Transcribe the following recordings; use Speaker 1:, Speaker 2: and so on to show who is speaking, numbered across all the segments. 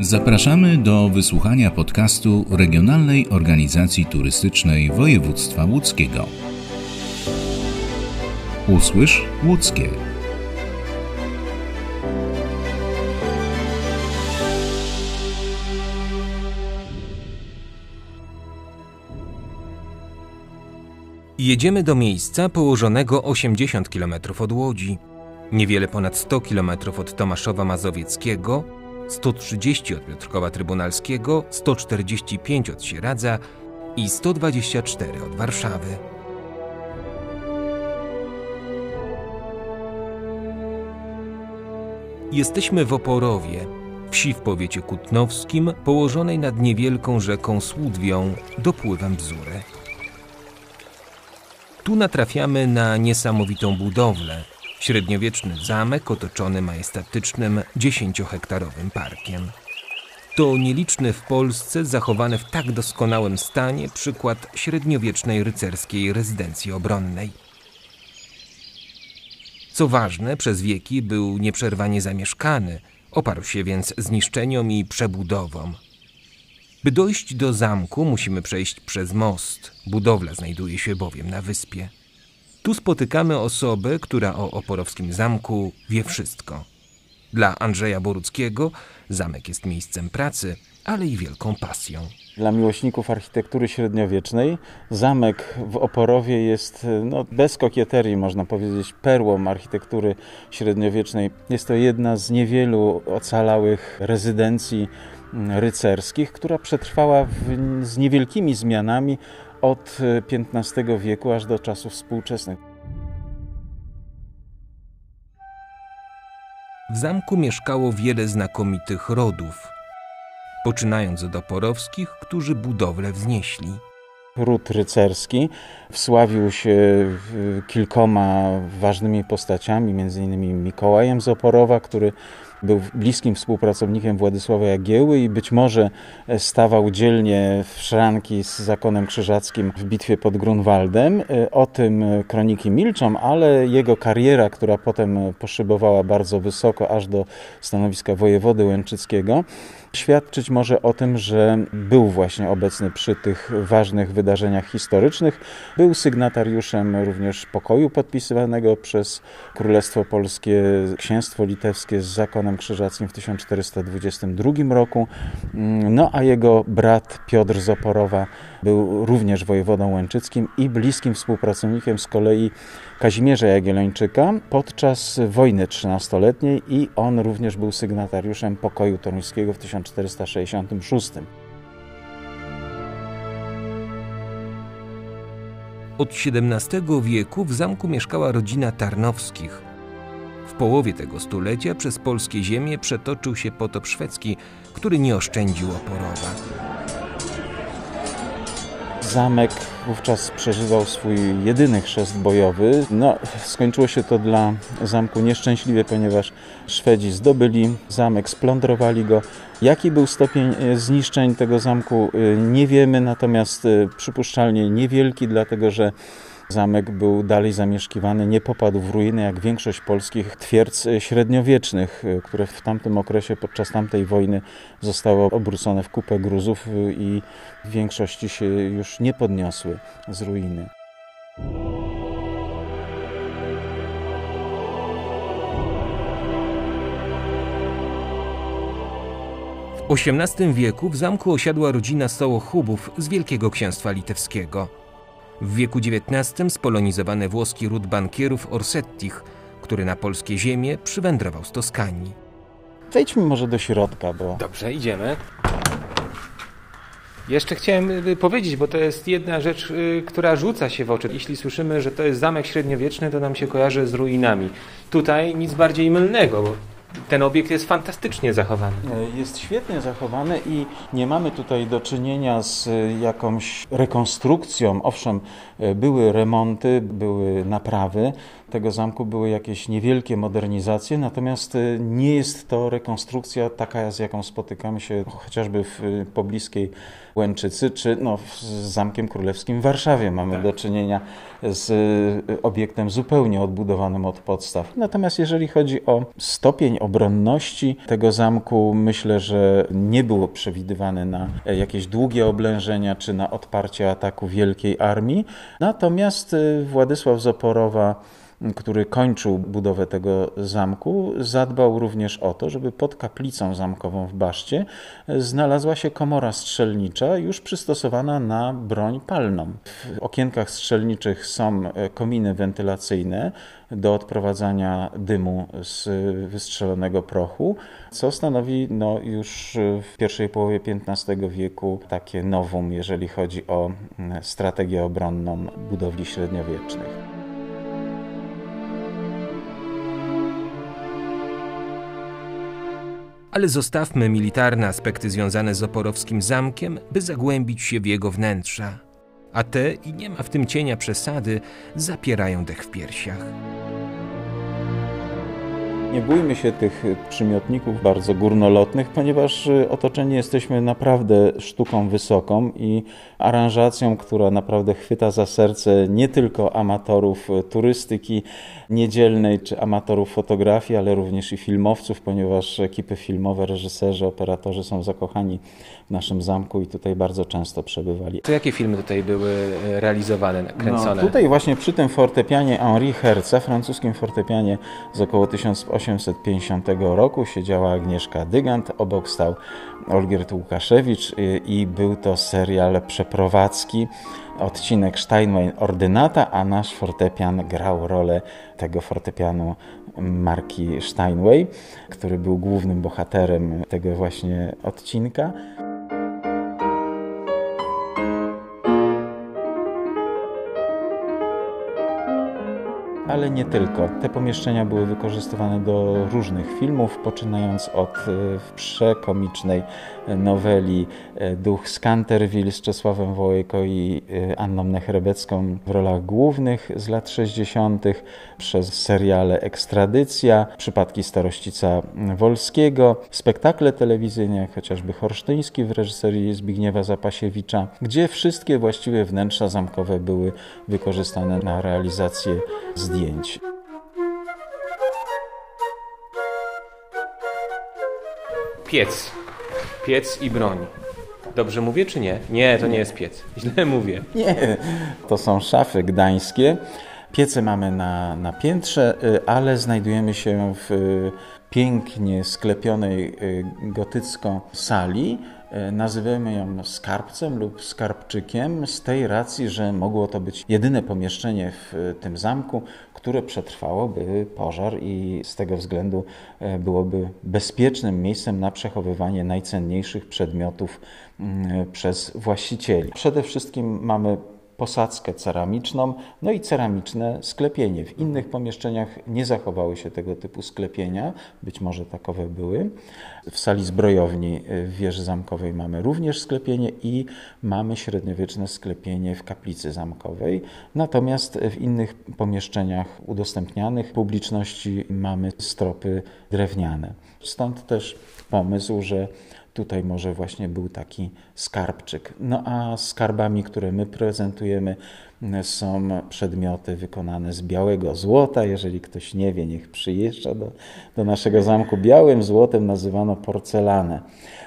Speaker 1: Zapraszamy do wysłuchania podcastu Regionalnej Organizacji Turystycznej Województwa Łódzkiego. Usłysz łódzkie.
Speaker 2: Jedziemy do miejsca położonego 80 km od Łodzi, niewiele ponad 100 km od Tomaszowa Mazowieckiego, 130 od Piotrkowa Trybunalskiego, 145 od Sieradza i 124 od Warszawy. Jesteśmy w Oporowie, wsi w powiecie kutnowskim, położonej nad niewielką rzeką Słudwią, dopływem Bzury. Tu natrafiamy na niesamowitą budowlę, średniowieczny zamek otoczony majestatycznym dziesięciohektarowym parkiem. To nieliczny w Polsce, zachowany w tak doskonałym stanie przykład średniowiecznej rycerskiej rezydencji obronnej. Co ważne, przez wieki był nieprzerwanie zamieszkany, oparł się więc zniszczeniom i przebudowom. By dojść do zamku, musimy przejść przez most. Budowla znajduje się bowiem na wyspie. Tu spotykamy osobę, która o oporowskim zamku wie wszystko. Dla Andrzeja Boruckiego zamek jest miejscem pracy, ale i wielką pasją.
Speaker 3: Dla miłośników architektury średniowiecznej zamek w Oporowie jest no, bez kokieterii, można powiedzieć, perłą architektury średniowiecznej. Jest to jedna z niewielu ocalałych rezydencji rycerskich, która przetrwała w, z niewielkimi zmianami od XV wieku aż do czasów współczesnych.
Speaker 2: W zamku mieszkało wiele znakomitych rodów, poczynając od oporowskich, którzy budowlę wznieśli.
Speaker 3: Ród rycerski wsławił się kilkoma ważnymi postaciami, m.in. Mikołajem z Oporowa, który był bliskim współpracownikiem Władysława Jagieły i być może stawał dzielnie w szranki z zakonem krzyżackim w bitwie pod Grunwaldem. O tym kroniki milczą, ale jego kariera, która potem poszybowała bardzo wysoko, aż do stanowiska wojewody łęczyckiego, świadczyć może o tym, że był właśnie obecny przy tych ważnych wydarzeniach historycznych. Był sygnatariuszem również pokoju podpisywanego przez Królestwo Polskie, Księstwo Litewskie z zakonem krzyżackim w 1422 roku. No a jego brat Piotr Zoporowa był również wojewodą łęczyckim i bliskim współpracownikiem z kolei Kazimierza Jagiellończyka podczas wojny trzynastoletniej i on również był sygnatariuszem pokoju toruńskiego w 1466.
Speaker 2: Od XVII wieku w zamku mieszkała rodzina Tarnowskich. W połowie tego stulecia przez polskie ziemie przetoczył się potop szwedzki, który nie oszczędził Oporowa.
Speaker 3: Zamek wówczas przeżywał swój jedyny chrzest bojowy. No, skończyło się to dla zamku nieszczęśliwie, ponieważ Szwedzi zdobyli zamek, splądrowali go. Jaki był stopień e, zniszczeń tego zamku, e, nie wiemy, natomiast e, przypuszczalnie niewielki, dlatego że Zamek był dalej zamieszkiwany, nie popadł w ruiny jak większość polskich twierdz średniowiecznych, które w tamtym okresie, podczas tamtej wojny zostały obrócone w kupę gruzów i w większości się już nie podniosły z ruiny.
Speaker 2: W XVIII wieku w zamku osiadła rodzina Sołochubów z Wielkiego Księstwa Litewskiego. W wieku XIX spolonizowany włoski ród bankierów Orsettich, który na polskie ziemie przywędrował z Toskanii.
Speaker 3: Wejdźmy może do środka, bo...
Speaker 4: Dobrze, idziemy. Jeszcze chciałem y, powiedzieć, bo to jest jedna rzecz, y, która rzuca się w oczy. Jeśli słyszymy, że to jest zamek średniowieczny, to nam się kojarzy z ruinami. Tutaj nic bardziej mylnego, bo ten obiekt jest fantastycznie zachowany.
Speaker 3: Jest świetnie zachowany i nie mamy tutaj do czynienia z jakąś rekonstrukcją. Owszem, były remonty, były naprawy tego zamku były jakieś niewielkie modernizacje, natomiast nie jest to rekonstrukcja taka, z jaką spotykamy się chociażby w pobliskiej Łęczycy, czy no, z Zamkiem Królewskim w Warszawie. Mamy do czynienia z y, obiektem zupełnie odbudowanym od podstaw. Natomiast jeżeli chodzi o stopień obronności tego zamku, myślę, że nie było przewidywane na jakieś długie oblężenia czy na odparcie ataku wielkiej armii. Natomiast Władysław Zaporowa który kończył budowę tego zamku, zadbał również o to, żeby pod kaplicą zamkową w Baszcie znalazła się komora strzelnicza, już przystosowana na broń palną. W okienkach strzelniczych są kominy wentylacyjne do odprowadzania dymu z wystrzelonego prochu, co stanowi no, już w pierwszej połowie XV wieku takie nowum, jeżeli chodzi o strategię obronną budowli średniowiecznych.
Speaker 2: Ale zostawmy militarne aspekty związane z oporowskim zamkiem, by zagłębić się w jego wnętrza. A te, i nie ma w tym cienia przesady, zapierają dech w piersiach.
Speaker 3: Nie bójmy się tych przymiotników bardzo górnolotnych, ponieważ y, otoczeni jesteśmy naprawdę sztuką wysoką i aranżacją, która naprawdę chwyta za serce nie tylko amatorów y, turystyki niedzielnej czy amatorów fotografii, ale również i filmowców, ponieważ ekipy filmowe, reżyserzy, operatorzy są zakochani w naszym zamku i tutaj bardzo często przebywali.
Speaker 4: To jakie filmy tutaj były y, realizowane, kręcone?
Speaker 3: No, tutaj właśnie przy tym fortepianie Henri Herza, francuskim fortepianie z około 1800 1850 roku siedziała Agnieszka Dygant, obok stał Olgierd Łukaszewicz i był to serial przeprowadzki, odcinek Steinway Ordynata, a nasz fortepian grał rolę tego fortepianu marki Steinway, który był głównym bohaterem tego właśnie odcinka. Ale nie tylko. Te pomieszczenia były wykorzystywane do różnych filmów, poczynając od e, przekomicznej noweli e, Duch z Canterville z Czesławem Wołejko i e, Anną Nechrebecką w rolach głównych z lat 60., przez seriale Ekstradycja, Przypadki Starościca Wolskiego, spektakle telewizyjne, jak chociażby Horsztyński w reżyserii Zbigniewa Zapasiewicza, gdzie wszystkie właściwie wnętrza zamkowe były wykorzystane na realizację zdjęć.
Speaker 4: Piec. Piec i broń. Dobrze mówię czy nie? Nie, to nie jest piec. Źle mówię.
Speaker 3: Nie, to są szafy gdańskie. Piece mamy na, na piętrze, y, ale znajdujemy się w y, pięknie sklepionej y, gotycko sali. Nazywamy ją skarbcem lub skarbczykiem z tej racji, że mogło to być jedyne pomieszczenie w tym zamku, które przetrwałoby pożar i z tego względu byłoby bezpiecznym miejscem na przechowywanie najcenniejszych przedmiotów mm, przez właścicieli. Przede wszystkim mamy posadzkę ceramiczną, no i ceramiczne sklepienie. W innych pomieszczeniach nie zachowały się tego typu sklepienia, być może takowe były. W sali zbrojowni w wieży zamkowej mamy również sklepienie i mamy średniowieczne sklepienie w kaplicy zamkowej. Natomiast w innych pomieszczeniach udostępnianych publiczności mamy stropy drewniane. Stąd też pomysł, że Tutaj może właśnie był taki skarbczyk. No a skarbami, które my prezentujemy, są przedmioty wykonane z białego złota. Jeżeli ktoś nie wie, niech przyjeżdża do, do naszego zamku. Białym złotem nazywano porcelanę.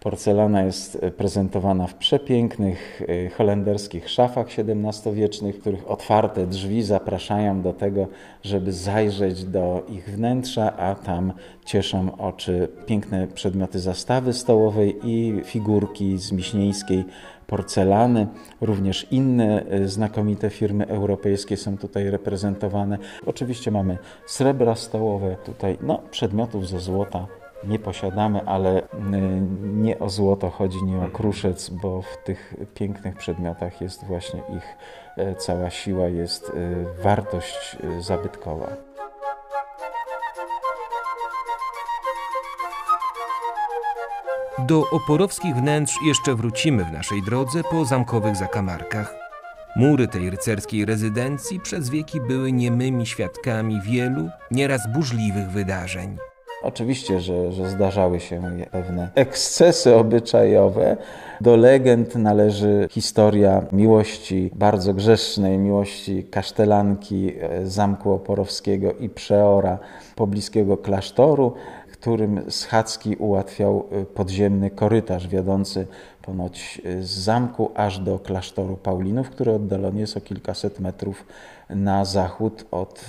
Speaker 3: Porcelana jest prezentowana w przepięknych e, holenderskich szafach XVII-wiecznych, których otwarte drzwi zapraszają do tego, żeby zajrzeć do ich wnętrza, a tam cieszą oczy piękne przedmioty zastawy stołowej i figurki z miśnieńskiej porcelany, również inne e, znakomite firmy europejskie są tutaj reprezentowane. Oczywiście mamy srebra stołowe, tutaj no, przedmiotów ze złota nie posiadamy, ale nie o złoto chodzi, nie o kruszec, bo w tych pięknych przedmiotach jest właśnie ich e, cała siła, jest e, wartość e, zabytkowa.
Speaker 2: Do oporowskich wnętrz jeszcze wrócimy w naszej drodze po zamkowych zakamarkach. Mury tej rycerskiej rezydencji przez wieki były niemymi świadkami wielu, nieraz burzliwych wydarzeń.
Speaker 3: Oczywiście, że, że zdarzały się pewne ekscesy obyczajowe. Do legend należy historia miłości bardzo grzesznej, miłości kasztelanki e, Zamku Oporowskiego i przeora pobliskiego klasztoru, którym Schadzki ułatwiał e, podziemny korytarz wiodący ponoć e, z zamku aż do klasztoru Paulinów, który oddalony jest o kilkaset metrów na zachód od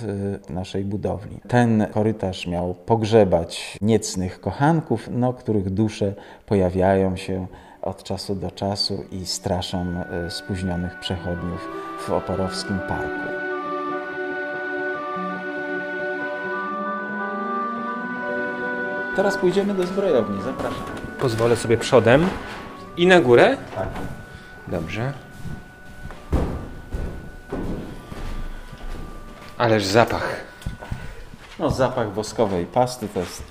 Speaker 3: y, naszej budowli. Ten korytarz miał pogrzebać niecnych kochanków, no, których dusze pojawiają się od czasu do czasu i straszą y, spóźnionych przechodniów w Oporowskim Parku. Teraz pójdziemy do zbrojowni, zapraszam.
Speaker 4: Pozwolę sobie przodem i na górę.
Speaker 3: Tak.
Speaker 4: Dobrze. Ależ zapach.
Speaker 3: No, zapach woskowej pasty to jest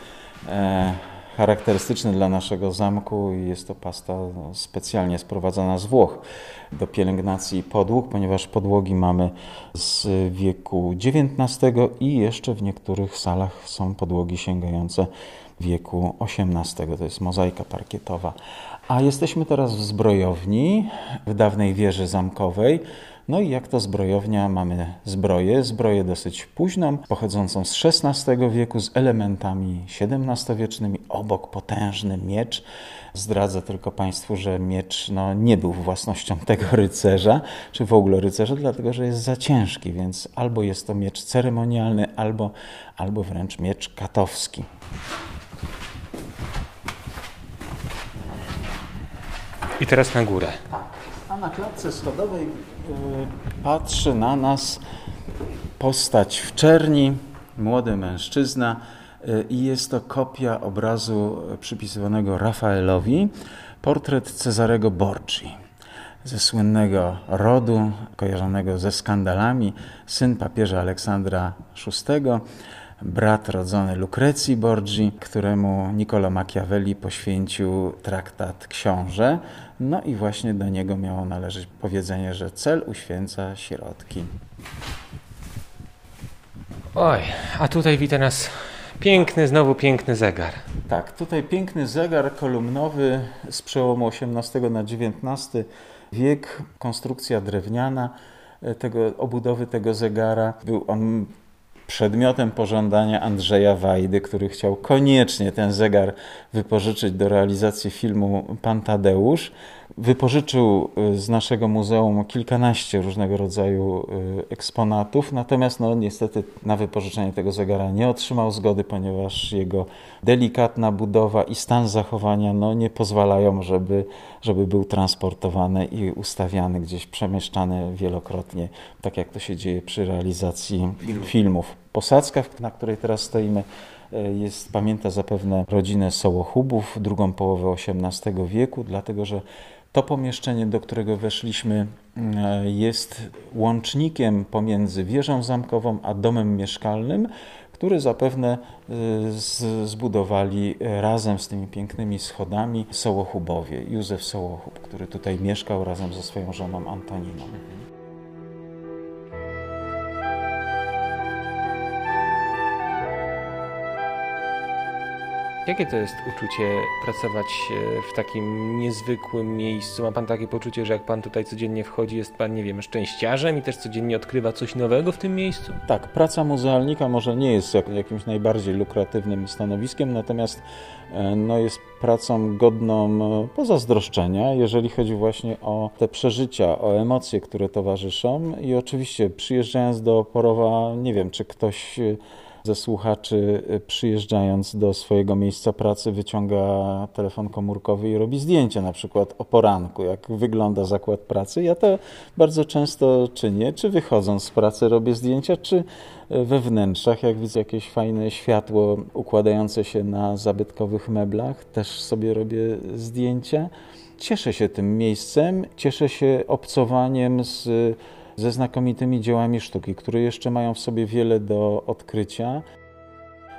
Speaker 3: e, charakterystyczny dla naszego zamku i jest to pasta specjalnie sprowadzana z Włoch do pielęgnacji podłóg, ponieważ podłogi mamy z wieku XIX i jeszcze w niektórych salach są podłogi sięgające wieku XVIII. To jest mozaika parkietowa. A jesteśmy teraz w zbrojowni w dawnej wieży zamkowej. No i jak to zbrojownia, mamy zbroję, zbroję dosyć późną, pochodzącą z XVI wieku, z elementami XVII-wiecznymi, obok potężny miecz. Zdradzę tylko Państwu, że miecz no, nie był własnością tego rycerza, czy w ogóle rycerza, dlatego że jest za ciężki, więc albo jest to miecz ceremonialny, albo, albo wręcz miecz katowski.
Speaker 4: I teraz na górę.
Speaker 3: Na klatce schodowej y, patrzy na nas postać w czerni, młody mężczyzna y, i jest to kopia obrazu przypisywanego Rafaelowi, portret Cezarego Borgi ze słynnego rodu, kojarzonego ze skandalami, syn papieża Aleksandra VI, brat rodzony Lucrecji Borgi, któremu Niccolo Machiavelli poświęcił traktat Książę. No i właśnie do niego miało należeć powiedzenie, że cel uświęca środki.
Speaker 4: Oj, a tutaj wita nas piękny, znowu piękny zegar.
Speaker 3: Tak, tutaj piękny zegar kolumnowy z przełomu XVIII na XIX wiek, konstrukcja drewniana tego, obudowy tego zegara. Był on przedmiotem pożądania Andrzeja Wajdy, który chciał koniecznie ten zegar wypożyczyć do realizacji filmu Pan Tadeusz. Wypożyczył y, z naszego muzeum kilkanaście różnego rodzaju y, eksponatów, natomiast no, niestety na wypożyczenie tego zegara nie otrzymał zgody, ponieważ jego delikatna budowa i stan zachowania no, nie pozwalają, żeby, żeby był transportowany i ustawiany gdzieś, przemieszczany wielokrotnie, tak jak to się dzieje przy realizacji filmów. Posadzka, na której teraz stoimy, y, jest, pamięta zapewne rodzinę Sołochubów, drugą połowę XVIII wieku, dlatego że to pomieszczenie, do którego weszliśmy, e, jest łącznikiem pomiędzy wieżą zamkową a domem mieszkalnym, który zapewne e, zbudowali razem z tymi pięknymi schodami Sołochubowie. Józef Sołochub, który tutaj mieszkał razem ze swoją żoną Antoniną.
Speaker 4: Jakie to jest uczucie pracować e, w takim niezwykłym miejscu? Ma pan takie poczucie, że jak pan tutaj codziennie wchodzi, jest pan, nie wiem, szczęściarzem i też codziennie odkrywa coś nowego w tym miejscu?
Speaker 3: Tak, praca muzealnika może nie jest jakimś najbardziej lukratywnym stanowiskiem, natomiast e, no, jest pracą godną e, pozazdroszczenia, jeżeli chodzi właśnie o te przeżycia, o emocje, które towarzyszą. I oczywiście przyjeżdżając do Porowa, nie wiem, czy ktoś ze słuchaczy y, przyjeżdżając do swojego miejsca pracy wyciąga telefon komórkowy i robi zdjęcie na przykład o poranku, jak wygląda zakład pracy. Ja to bardzo często czynię, czy wychodząc z pracy robię zdjęcia, czy y, we wnętrzach, jak widzę jakieś fajne światło układające się na zabytkowych meblach, też sobie robię zdjęcia. Cieszę się tym miejscem, cieszę się obcowaniem z ze znakomitymi dziełami sztuki, które jeszcze mają w sobie wiele do odkrycia.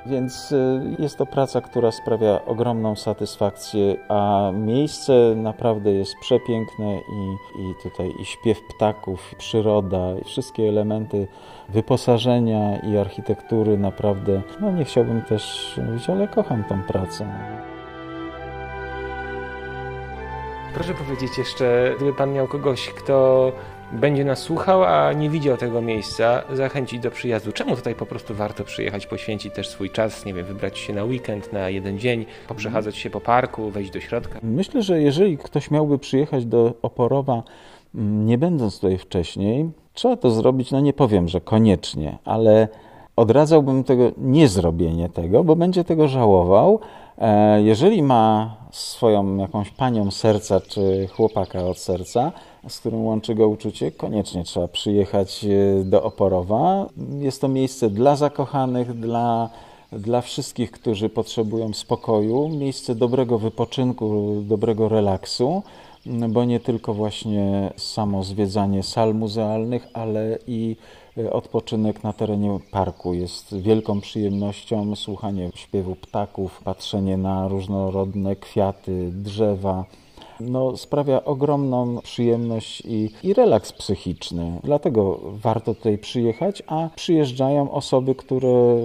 Speaker 3: Więc y, jest to praca, która sprawia ogromną satysfakcję, a miejsce naprawdę jest przepiękne i, i tutaj i śpiew ptaków, i przyroda, i wszystkie elementy wyposażenia i architektury naprawdę, no nie chciałbym też mówić, ale kocham tą pracę.
Speaker 4: Proszę powiedzieć jeszcze, gdyby Pan miał kogoś, kto będzie nas słuchał, a nie widział tego miejsca, zachęcić do przyjazdu. Czemu tutaj po prostu warto przyjechać, poświęcić też swój czas, nie wiem, wybrać się na weekend, na jeden dzień, poprzechadzać się po parku, wejść do środka?
Speaker 3: Myślę, że jeżeli ktoś miałby przyjechać do Oporowa, mm, nie będąc tutaj wcześniej, trzeba to zrobić, no nie powiem, że koniecznie, ale odradzałbym tego niezrobienie tego, bo będzie tego żałował. E, jeżeli ma swoją jakąś panią serca czy chłopaka od serca, z którym łączy go uczucie, koniecznie trzeba przyjechać e, do Oporowa. Jest to miejsce dla zakochanych, dla, dla wszystkich, którzy potrzebują spokoju, miejsce dobrego wypoczynku, dobrego relaksu, bo nie tylko właśnie samo zwiedzanie sal muzealnych, ale i e, odpoczynek na terenie parku jest wielką przyjemnością. Słuchanie śpiewu ptaków, patrzenie na różnorodne kwiaty, drzewa no, sprawia ogromną przyjemność i, i relaks psychiczny. Dlatego warto tutaj przyjechać, a przyjeżdżają osoby, które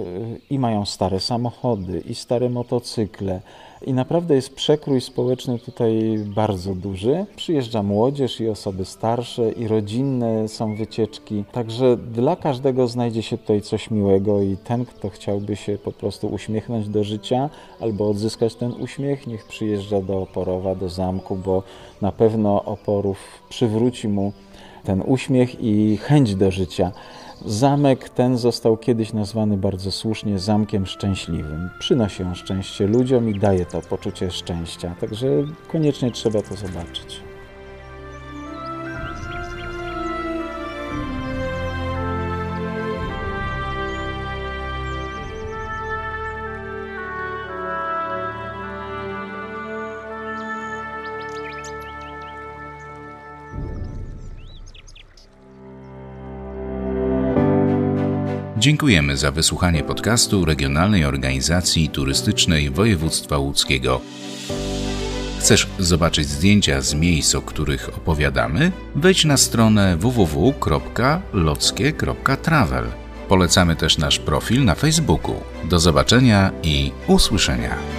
Speaker 3: i mają stare samochody, i stare motocykle, i naprawdę jest przekrój społeczny tutaj bardzo duży. Przyjeżdża młodzież i osoby starsze, i rodzinne są wycieczki. Także dla każdego znajdzie się tutaj coś miłego, i ten, kto chciałby się po prostu uśmiechnąć do życia albo odzyskać ten uśmiech, niech przyjeżdża do Oporowa, do zamku, bo na pewno Oporów przywróci mu ten uśmiech i chęć do życia. Zamek ten został kiedyś nazwany bardzo słusznie zamkiem szczęśliwym. Przynosi on szczęście ludziom i daje to poczucie szczęścia, także koniecznie trzeba to zobaczyć.
Speaker 1: Dziękujemy za wysłuchanie podcastu Regionalnej Organizacji Turystycznej Województwa Łódzkiego. Chcesz zobaczyć zdjęcia z miejsc, o których opowiadamy? Wejdź na stronę www.lockie.travel. Polecamy też nasz profil na Facebooku. Do zobaczenia i usłyszenia.